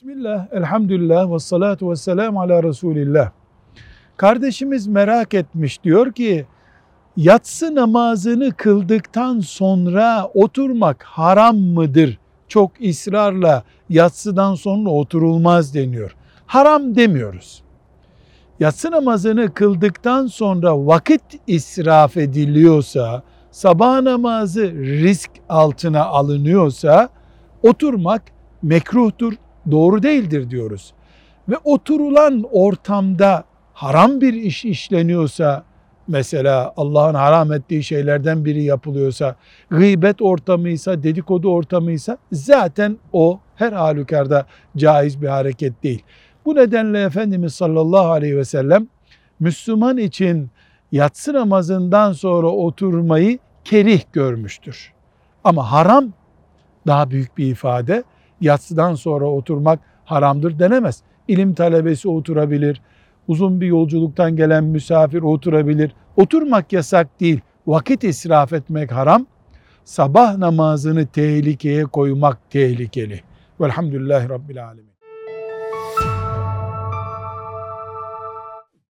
Bismillah, elhamdülillah ve salatu ve selamu ala Resulillah. Kardeşimiz merak etmiş diyor ki yatsı namazını kıldıktan sonra oturmak haram mıdır? Çok ısrarla yatsıdan sonra oturulmaz deniyor. Haram demiyoruz. Yatsı namazını kıldıktan sonra vakit israf ediliyorsa, sabah namazı risk altına alınıyorsa oturmak mekruhtur, doğru değildir diyoruz. Ve oturulan ortamda haram bir iş işleniyorsa, mesela Allah'ın haram ettiği şeylerden biri yapılıyorsa, gıybet ortamıysa, dedikodu ortamıysa zaten o her halükarda caiz bir hareket değil. Bu nedenle Efendimiz sallallahu aleyhi ve sellem Müslüman için yatsı namazından sonra oturmayı kerih görmüştür. Ama haram daha büyük bir ifade. Yatsıdan sonra oturmak haramdır denemez. İlim talebesi oturabilir, uzun bir yolculuktan gelen misafir oturabilir. Oturmak yasak değil, vakit israf etmek haram. Sabah namazını tehlikeye koymak tehlikeli. Velhamdülillahi Rabbil Alemin.